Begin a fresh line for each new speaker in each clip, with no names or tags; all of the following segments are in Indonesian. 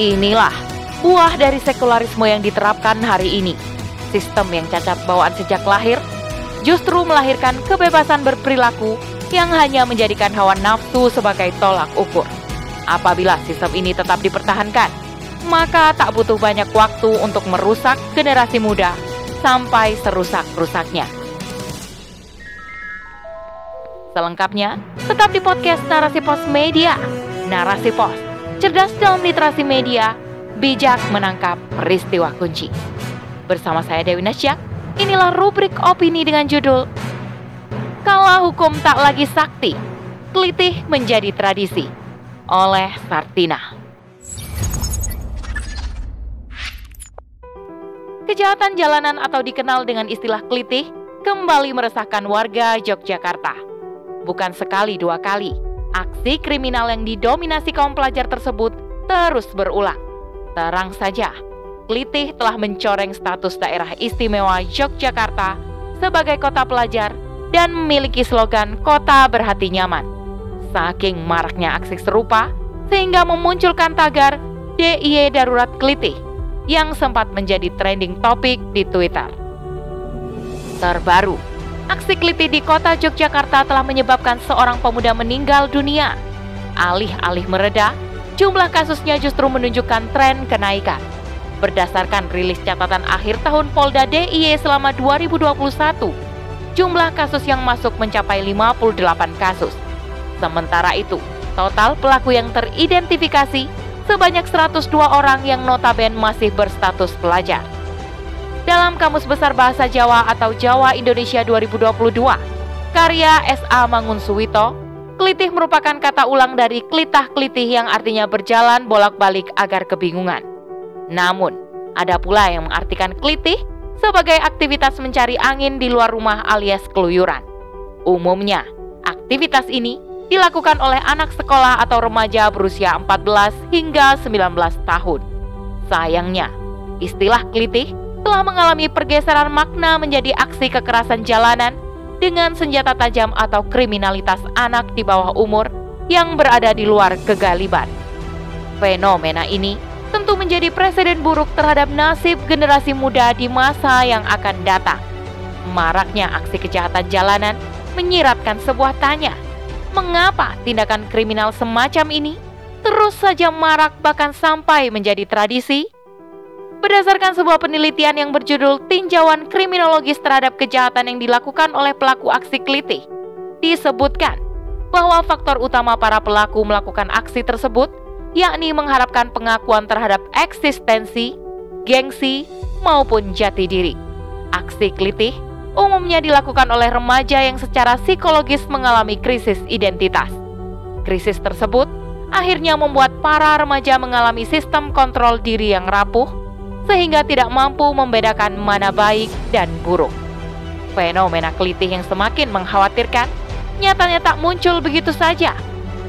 Inilah buah dari sekularisme yang diterapkan hari ini. Sistem yang cacat bawaan sejak lahir justru melahirkan kebebasan berperilaku yang hanya menjadikan hawa nafsu sebagai tolak ukur. Apabila sistem ini tetap dipertahankan, maka tak butuh banyak waktu untuk merusak generasi muda sampai serusak-rusaknya. Selengkapnya, tetap di podcast Narasi Pos Media. Narasi Pos, cerdas dalam literasi media, bijak menangkap peristiwa kunci. Bersama saya Dewi Nasya, inilah rubrik opini dengan judul Kala Hukum Tak Lagi Sakti, Kelitih Menjadi Tradisi oleh Sartina. Kejahatan jalanan atau dikenal dengan istilah kelitih kembali meresahkan warga Yogyakarta. Bukan sekali dua kali, aksi kriminal yang didominasi kaum pelajar tersebut terus berulang. Terang saja, Kelitih telah mencoreng status daerah istimewa Yogyakarta sebagai kota pelajar dan memiliki slogan kota berhati nyaman. Saking maraknya aksi serupa, sehingga memunculkan tagar DIY Darurat Kelitih yang sempat menjadi trending topik di Twitter. Terbaru, aksi kelitih di kota Yogyakarta telah menyebabkan seorang pemuda meninggal dunia. Alih-alih mereda, jumlah kasusnya justru menunjukkan tren kenaikan. Berdasarkan rilis catatan akhir tahun Polda DIY selama 2021, jumlah kasus yang masuk mencapai 58 kasus. Sementara itu, total pelaku yang teridentifikasi sebanyak 102 orang yang notaben masih berstatus pelajar. Dalam Kamus Besar Bahasa Jawa atau Jawa Indonesia 2022, karya S.A. Mangun Suwito, kelitih merupakan kata ulang dari klitah-klitih yang artinya berjalan bolak-balik agar kebingungan. Namun, ada pula yang mengartikan kelitih sebagai aktivitas mencari angin di luar rumah alias keluyuran. Umumnya, aktivitas ini dilakukan oleh anak sekolah atau remaja berusia 14 hingga 19 tahun. Sayangnya, istilah kelitih telah mengalami pergeseran makna menjadi aksi kekerasan jalanan dengan senjata tajam atau kriminalitas anak di bawah umur yang berada di luar kegaliban. Fenomena ini tentu menjadi presiden buruk terhadap nasib generasi muda di masa yang akan datang. Maraknya aksi kejahatan jalanan menyiratkan sebuah tanya, Mengapa tindakan kriminal semacam ini terus saja marak bahkan sampai menjadi tradisi? Berdasarkan sebuah penelitian yang berjudul Tinjauan Kriminologis terhadap Kejahatan yang dilakukan oleh pelaku aksi kelitih, disebutkan bahwa faktor utama para pelaku melakukan aksi tersebut yakni mengharapkan pengakuan terhadap eksistensi, gengsi, maupun jati diri. Aksi kelitih umumnya dilakukan oleh remaja yang secara psikologis mengalami krisis identitas. Krisis tersebut akhirnya membuat para remaja mengalami sistem kontrol diri yang rapuh, sehingga tidak mampu membedakan mana baik dan buruk. Fenomena kelitih yang semakin mengkhawatirkan nyatanya tak muncul begitu saja.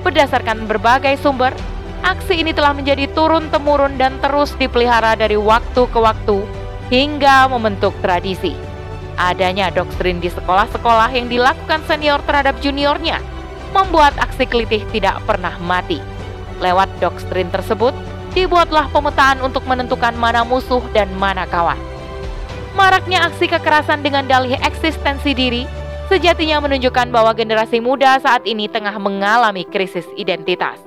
Berdasarkan berbagai sumber, aksi ini telah menjadi turun-temurun dan terus dipelihara dari waktu ke waktu hingga membentuk tradisi adanya doktrin di sekolah-sekolah yang dilakukan senior terhadap juniornya membuat aksi kelitih tidak pernah mati. Lewat doktrin tersebut, dibuatlah pemetaan untuk menentukan mana musuh dan mana kawan. Maraknya aksi kekerasan dengan dalih eksistensi diri sejatinya menunjukkan bahwa generasi muda saat ini tengah mengalami krisis identitas.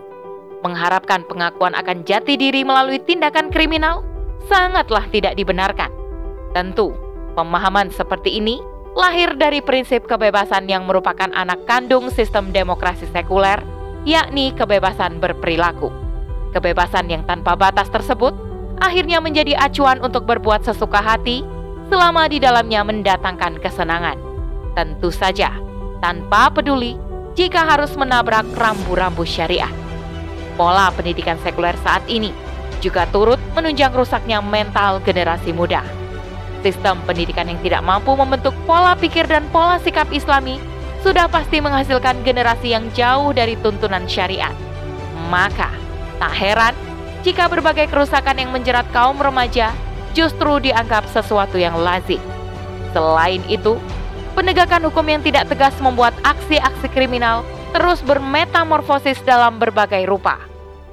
Mengharapkan pengakuan akan jati diri melalui tindakan kriminal sangatlah tidak dibenarkan. Tentu, Pemahaman seperti ini lahir dari prinsip kebebasan yang merupakan anak kandung sistem demokrasi sekuler, yakni kebebasan berperilaku. Kebebasan yang tanpa batas tersebut akhirnya menjadi acuan untuk berbuat sesuka hati selama di dalamnya mendatangkan kesenangan. Tentu saja, tanpa peduli jika harus menabrak rambu-rambu syariat. Pola pendidikan sekuler saat ini juga turut menunjang rusaknya mental generasi muda. Sistem pendidikan yang tidak mampu membentuk pola pikir dan pola sikap islami sudah pasti menghasilkan generasi yang jauh dari tuntunan syariat. Maka, tak heran jika berbagai kerusakan yang menjerat kaum remaja justru dianggap sesuatu yang lazim. Selain itu, penegakan hukum yang tidak tegas membuat aksi-aksi kriminal terus bermetamorfosis dalam berbagai rupa.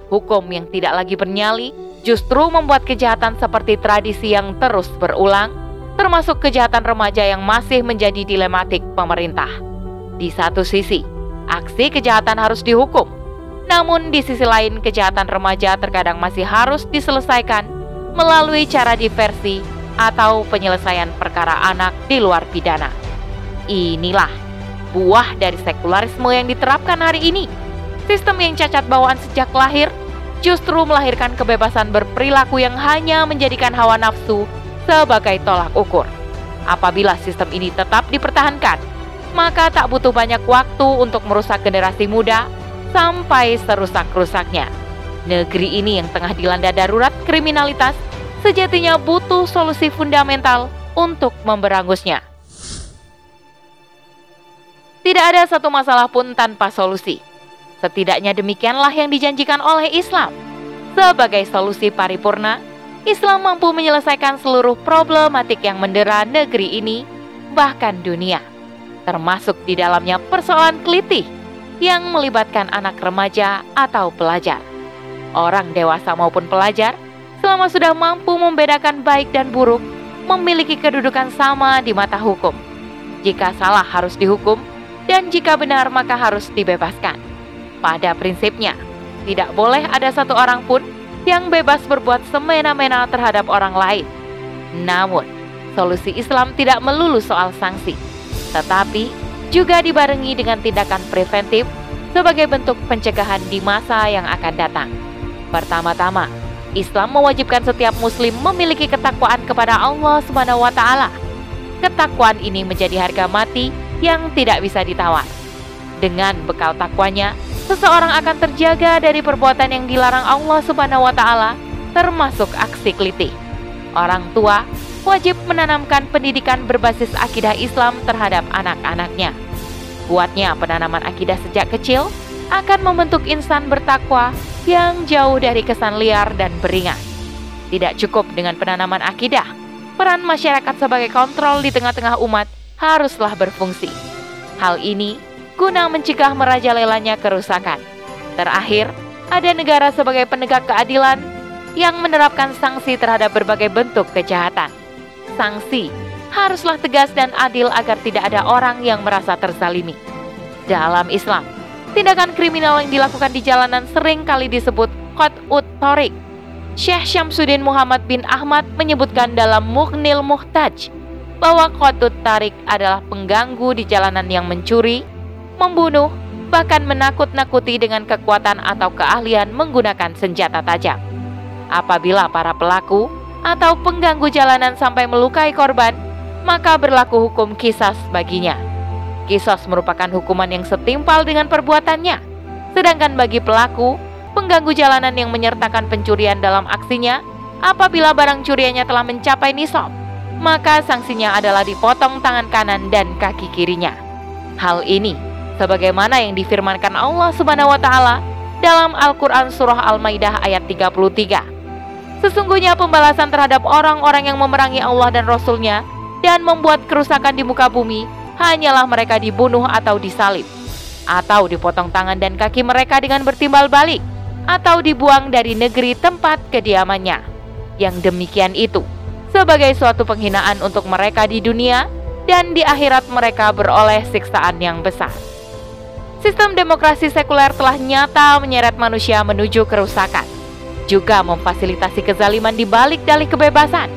Hukum yang tidak lagi bernyali justru membuat kejahatan seperti tradisi yang terus berulang, termasuk kejahatan remaja yang masih menjadi dilematik pemerintah. Di satu sisi, aksi kejahatan harus dihukum, namun di sisi lain kejahatan remaja terkadang masih harus diselesaikan melalui cara diversi atau penyelesaian perkara anak di luar pidana. Inilah buah dari sekularisme yang diterapkan hari ini. Sistem yang cacat bawaan sejak lahir justru melahirkan kebebasan berperilaku yang hanya menjadikan hawa nafsu sebagai tolak ukur. Apabila sistem ini tetap dipertahankan, maka tak butuh banyak waktu untuk merusak generasi muda sampai serusak-rusaknya. Negeri ini yang tengah dilanda darurat kriminalitas sejatinya butuh solusi fundamental untuk memberangusnya. Tidak ada satu masalah pun tanpa solusi. Setidaknya demikianlah yang dijanjikan oleh Islam. Sebagai solusi paripurna, Islam mampu menyelesaikan seluruh problematik yang mendera negeri ini, bahkan dunia. Termasuk di dalamnya persoalan kelitih yang melibatkan anak remaja atau pelajar. Orang dewasa maupun pelajar, selama sudah mampu membedakan baik dan buruk, memiliki kedudukan sama di mata hukum. Jika salah harus dihukum, dan jika benar maka harus dibebaskan. Pada prinsipnya, tidak boleh ada satu orang pun yang bebas berbuat semena-mena terhadap orang lain. Namun, solusi Islam tidak melulu soal sanksi, tetapi juga dibarengi dengan tindakan preventif sebagai bentuk pencegahan di masa yang akan datang. Pertama-tama, Islam mewajibkan setiap muslim memiliki ketakwaan kepada Allah Subhanahu wa taala. Ketakwaan ini menjadi harga mati yang tidak bisa ditawar. Dengan bekal takwanya, seseorang akan terjaga dari perbuatan yang dilarang Allah Subhanahu wa taala, termasuk aksi kelitih. Orang tua wajib menanamkan pendidikan berbasis akidah Islam terhadap anak-anaknya. Kuatnya penanaman akidah sejak kecil akan membentuk insan bertakwa yang jauh dari kesan liar dan beringat. Tidak cukup dengan penanaman akidah, peran masyarakat sebagai kontrol di tengah-tengah umat haruslah berfungsi. Hal ini guna mencegah merajalelanya kerusakan. Terakhir, ada negara sebagai penegak keadilan yang menerapkan sanksi terhadap berbagai bentuk kejahatan. Sanksi haruslah tegas dan adil agar tidak ada orang yang merasa terzalimi. Dalam Islam, tindakan kriminal yang dilakukan di jalanan sering kali disebut Qat'ut Torik. Syekh Syamsuddin Muhammad bin Ahmad menyebutkan dalam Mughnil Muhtaj bahwa Qat'ut Tarik adalah pengganggu di jalanan yang mencuri, membunuh, bahkan menakut-nakuti dengan kekuatan atau keahlian menggunakan senjata tajam. Apabila para pelaku atau pengganggu jalanan sampai melukai korban, maka berlaku hukum kisas baginya. Kisos merupakan hukuman yang setimpal dengan perbuatannya. Sedangkan bagi pelaku, pengganggu jalanan yang menyertakan pencurian dalam aksinya, apabila barang curiannya telah mencapai nisab, maka sanksinya adalah dipotong tangan kanan dan kaki kirinya. Hal ini sebagaimana yang difirmankan Allah Subhanahu wa taala dalam Al-Qur'an surah Al-Maidah ayat 33. Sesungguhnya pembalasan terhadap orang-orang yang memerangi Allah dan Rasul-Nya dan membuat kerusakan di muka bumi hanyalah mereka dibunuh atau disalib atau dipotong tangan dan kaki mereka dengan bertimbal balik atau dibuang dari negeri tempat kediamannya. Yang demikian itu sebagai suatu penghinaan untuk mereka di dunia dan di akhirat mereka beroleh siksaan yang besar. Sistem demokrasi sekuler telah nyata menyeret manusia menuju kerusakan, juga memfasilitasi kezaliman di balik dalih kebebasan.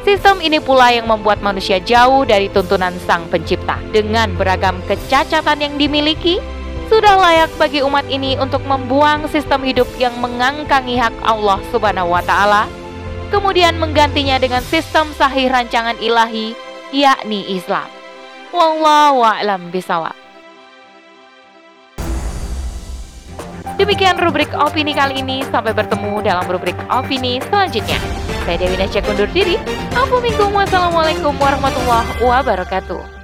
Sistem ini pula yang membuat manusia jauh dari tuntunan Sang Pencipta. Dengan beragam kecacatan yang dimiliki, sudah layak bagi umat ini untuk membuang sistem hidup yang mengangkangi hak Allah Subhanahu wa taala, kemudian menggantinya dengan sistem sahih rancangan ilahi, yakni Islam. Wallahu a'lam bisawab. Demikian rubrik opini kali ini. Sampai bertemu dalam rubrik opini selanjutnya. Saya Dewi Nasya kundur diri. Assalamualaikum warahmatullahi wabarakatuh.